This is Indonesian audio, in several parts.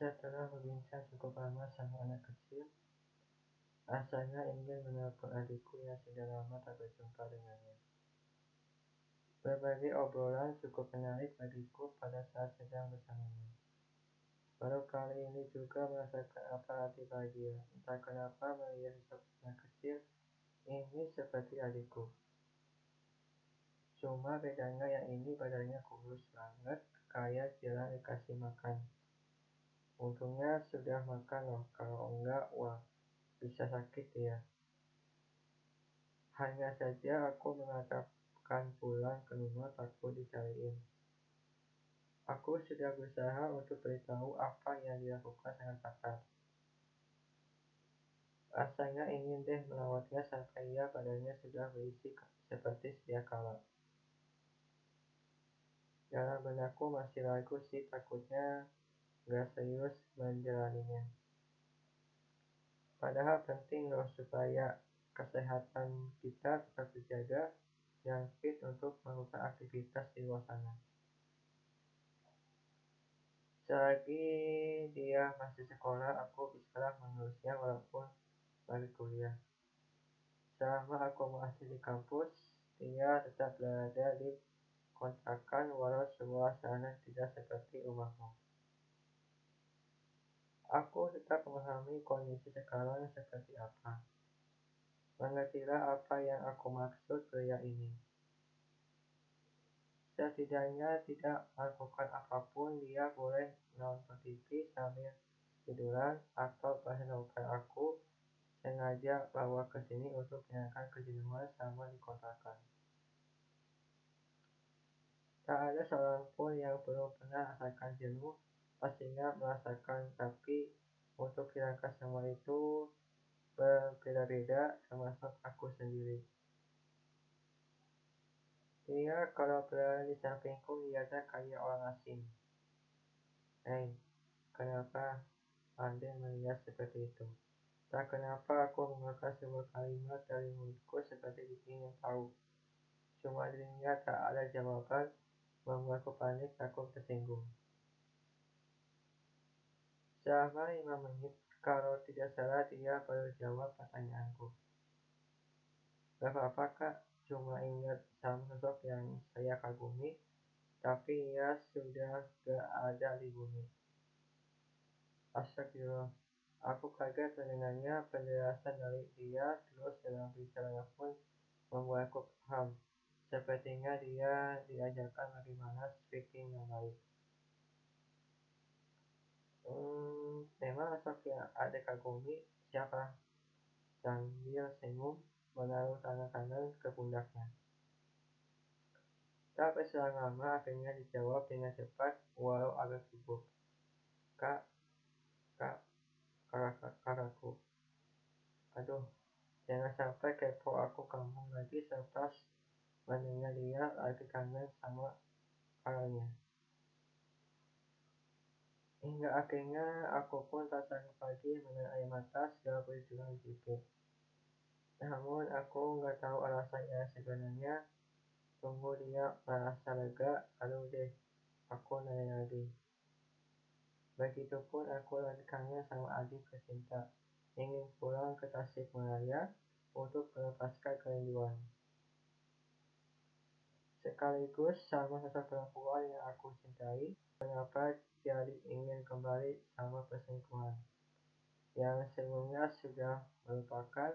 Setelah berbincang cukup lama sama anak kecil, rasanya ingin menelpon adikku yang sudah lama tak berjumpa dengannya. Berbagai obrolan cukup menarik bagiku pada saat sedang bersamanya. Baru kali ini juga merasakan apa arti bahagia. Entah kenapa melihat sosok anak kecil ini seperti adikku. Cuma bedanya yang ini badannya kurus banget, kayak jarang dikasih makan. Untungnya sudah makan loh, kalau enggak, wah, bisa sakit ya. Hanya saja aku mengatakan pulang ke rumah takut dicariin. Aku sudah berusaha untuk beritahu apa yang dilakukan sangat fatal. Rasanya ingin deh melawatnya sampai ia badannya sudah berisi seperti sedia kala. Dalam benakku masih ragu sih takutnya nggak serius menjalaninya. Padahal penting loh supaya kesehatan kita tetap terjaga dan fit untuk melakukan aktivitas di luar sana. Selagi dia masih sekolah, aku bisa mengurusnya walaupun lagi kuliah. Selama aku masih di kampus, dia tetap berada di kontrakan walau suasana tidak seperti rumahmu. Aku tetap memahami kondisi sekarang seperti apa. Mengertilah apa yang aku maksud pria ini. Setidaknya tidak melakukan apa pun, dia boleh nonton TV sambil tiduran atau bahkan aku sengaja bawa ke sini untuk menyenangkan kejenuhan sama di kontrakan. Tak ada seorang pun yang belum pernah merasakan jenuh pastinya merasakan tapi untuk hilangkan semua itu berbeda-beda termasuk aku sendiri. Dia kalau berada di sampingku lihatnya kayak orang asing. Hei, kenapa Anda melihat seperti itu? Tak kenapa aku mengeluarkan sebuah kalimat dari mulutku seperti ingin tahu. Cuma dirinya tak ada jawaban, membuatku panik takut tersinggung. Selama lima menit, kalau tidak salah dia baru jawab pertanyaanku. Gak apa-apa kak, cuma ingat sama sosok yang saya kagumi, tapi ia sudah gak ada di bumi. Astagfirullah, aku kaget mendengarnya penjelasan dari dia, terus dalam bicaranya pun membuatku paham. Sepertinya dia diajarkan bagaimana speaking yang baik. Hmm, memang yang ada kagumi siapa? Sambil senyum menaruh tangan kanan ke pundaknya. Tak berselang lama akhirnya dijawab dengan cepat walau agak sibuk. Kak, kak, kakakku. Aduh, jangan sampai kepo aku kamu lagi selepas mendengar dia lagi sama kakaknya. Hingga akhirnya aku pun tak sanggup lagi menahan air mata segala perjuangan itu. Namun aku nggak tahu alasannya sebenarnya. Tunggu dia merasa lega, lalu deh aku nanya lagi. Begitupun aku kangen sama adik tercinta. Ingin pulang ke Tasik Malaya untuk melepaskan kerinduan. Sekaligus sama sosok perempuan yang aku cintai, mengapa jadi ingin kembali sama perselingkuhan yang sebelumnya sudah melupakan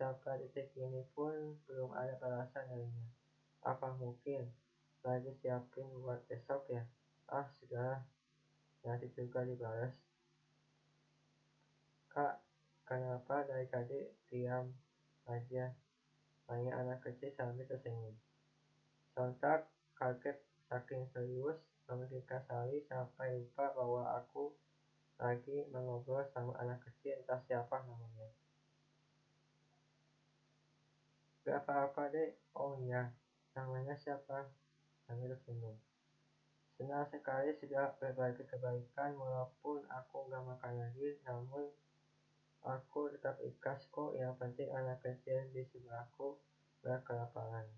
sampai detik ini pun belum ada balasan darinya. Apa mungkin lagi siapin buat besok ya? Ah sudah, nanti juga dibalas. Kak, kenapa dari tadi diam aja? Tanya anak kecil sambil tersenyum. Sontak kaget saking serius memikirkan Sally sampai lupa bahwa aku lagi mengobrol sama anak kecil entah siapa namanya. Gak apa-apa deh, oh iya, namanya siapa? Sambil senyum. Senang sekali sudah berbagi kebaikan walaupun aku gak makan lagi, namun aku tetap ikhlas kok. Yang penting anak kecil di sebelahku gak kelaparan.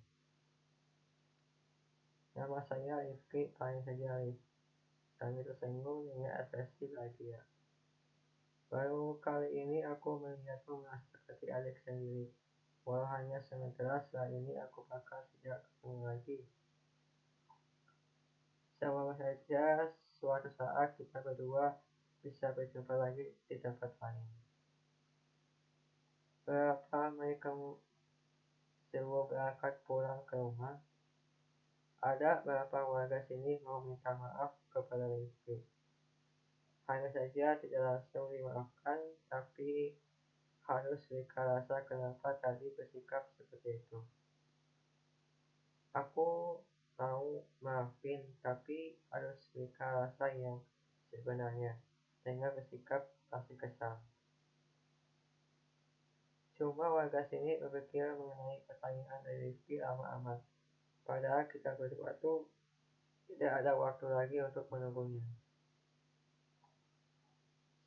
Nama saya Rifki, paling saja Rif. Sami tersinggung dengan ekspresi bahagia. Baru kali ini aku melihatmu merasa seperti adik sendiri. Walau hanya sementara setelah ini aku bakal tidak ketemu lagi. Semoga saja suatu saat kita berdua bisa berjumpa lagi di tempat lain. Berapa mereka sebelum berangkat pulang ke rumah, ada beberapa warga sini mau minta maaf kepada Rizky. Hanya saja tidak langsung dimaafkan, tapi harus mereka rasa kenapa tadi bersikap seperti itu. Aku mau maafin, tapi harus mereka rasa yang sebenarnya, sehingga bersikap pasti kesal. Cuma warga sini berpikir mengenai pertanyaan dari Rizky lama amat. Padahal kita berdua tuh tidak ada waktu lagi untuk menunggunya.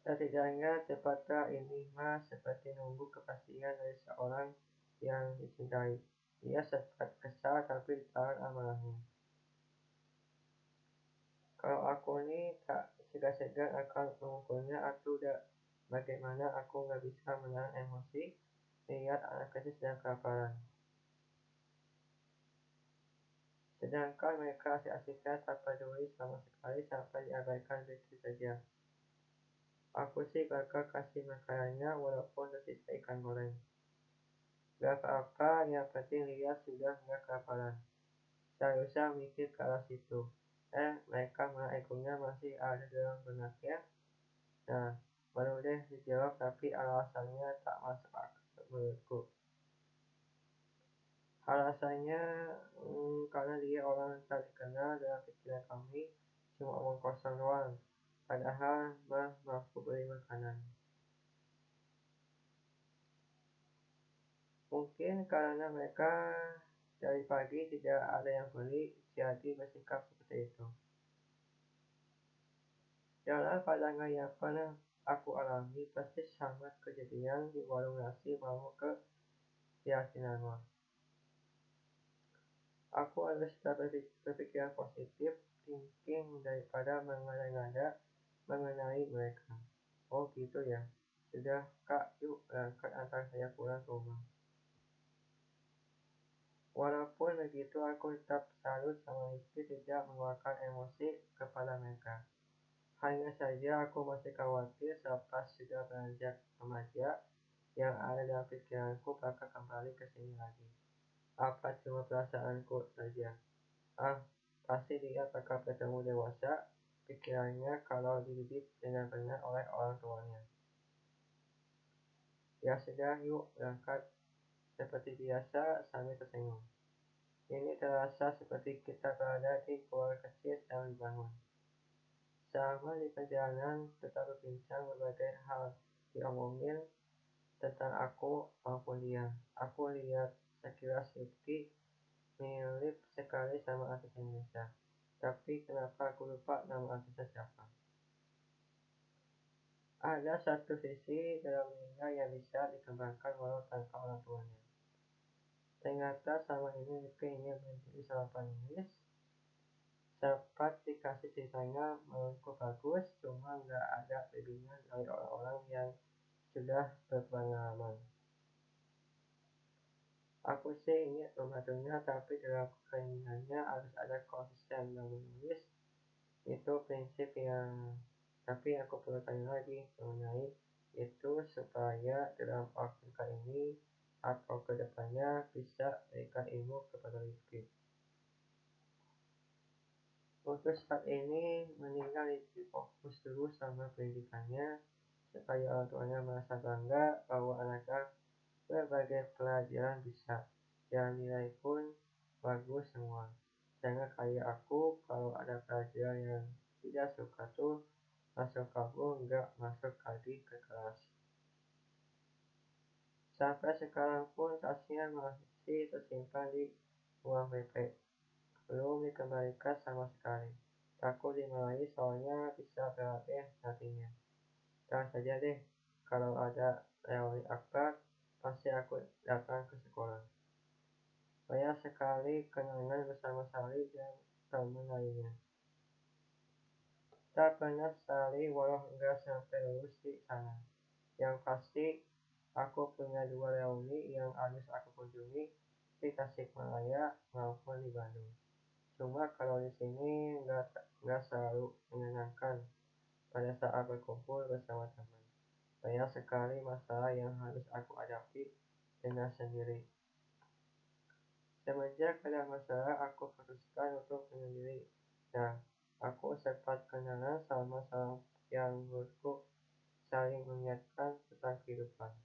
Setidaknya tepatnya ini mah seperti nunggu kepastian dari seorang yang dicintai. Ia sempat kesal tapi ditahan amarahnya. Kalau aku ini tak segan-segan akan mengukurnya atau tidak bagaimana aku nggak bisa menahan emosi melihat anak kecil sedang kelaparan. Sedangkan mereka asik-asiknya tak peduli sama sekali sampai diabaikan begitu saja. Aku sih bakal kasih makanannya walaupun tersisa ikan goreng. Gak apa-apa, yang penting lihat sudah nggak kelaparan. Seharusnya mikir ke arah situ. Eh, mereka malah masih ada dalam benaknya. Nah, baru deh dijawab tapi alasannya tak masuk akal menurutku. Alasannya hmm, karena dia orang tak dikenal dalam pikiran kami cuma omong kosong doang. Padahal mah mampu beli makanan. Mungkin karena mereka dari pagi tidak ada yang beli, jadi bersikap seperti itu. Dalam pandangan yang pernah aku alami, pasti sama kejadian di warung nasi mau ke keyakinanmu. Aku harus berpikiran positif, thinking daripada mengada-ngada mengenai mereka. Oh gitu ya. Sudah kak, yuk berangkat antar saya pulang ke rumah. Walaupun begitu, aku tetap salut sama Rizky tidak mengeluarkan emosi kepada mereka. Hanya saja aku masih khawatir selepas sudah beranjak remaja yang ada dalam pikiranku bakal kembali ke sini lagi. Apa cuma perasaanku saja? Ah, pasti dia bakal bertemu dewasa pikirannya kalau dididik dengan benar oleh orang tuanya. Ya sudah, yuk berangkat. Seperti biasa, Sami tersenyum. Ini terasa seperti kita berada di keluarga kecil yang dibangun. Selama di perjalanan, tetap berbincang berbagai hal diomongin tentang aku maupun dia. Aku lihat sekilas Rifki mirip sekali sama artis Indonesia. Tapi kenapa aku lupa nama artisnya siapa? Ada satu sisi dalam dirinya yang bisa dikembangkan walau tanpa orang tuanya. Ternyata sama ini Rifki ingin menjadi seorang penulis. Sempat dikasih ceritanya menurutku bagus, cuma nggak ada bimbingan dari orang-orang yang sudah berpengalaman. Aku sih ingin membantunya, tapi dalam keinginannya harus ada konsisten dalam menulis. Itu prinsip yang tapi aku perlu tanya lagi mengenai itu supaya dalam waktu ini atau ke depannya bisa berikan ilmu kepada Rizky. Untuk saat ini, meninggal Rizky fokus dulu sama pendidikannya supaya orang tuanya merasa bangga bahwa anaknya berbagai pelajaran bisa. Dan nilai pun bagus semua. Jangan kayak aku kalau ada pelajaran yang tidak suka tuh langsung kabur nggak masuk lagi ke kelas. Sampai sekarang pun tasnya masih tersimpan di uang PP belum dikembalikan sama sekali takut dimarahi soalnya bisa berakhir nantinya jangan saja deh kalau ada teori akbar pasti aku datang ke sekolah. Banyak sekali kenangan bersama Sali dan teman lainnya. Tak pernah sekali walau enggak sampai lulus di sana. Yang pasti, aku punya dua reuni yang harus aku kunjungi di Tasikmalaya maupun di Bandung. Cuma kalau di sini nggak selalu menyenangkan pada saat berkumpul bersama teman. Banyak sekali masalah yang harus aku hadapi dengan sendiri. Semenjak ada masalah, aku putuskan untuk menyendiri dan aku sempat kenalan sama sama yang menurutku saling mengingatkan tentang kehidupan.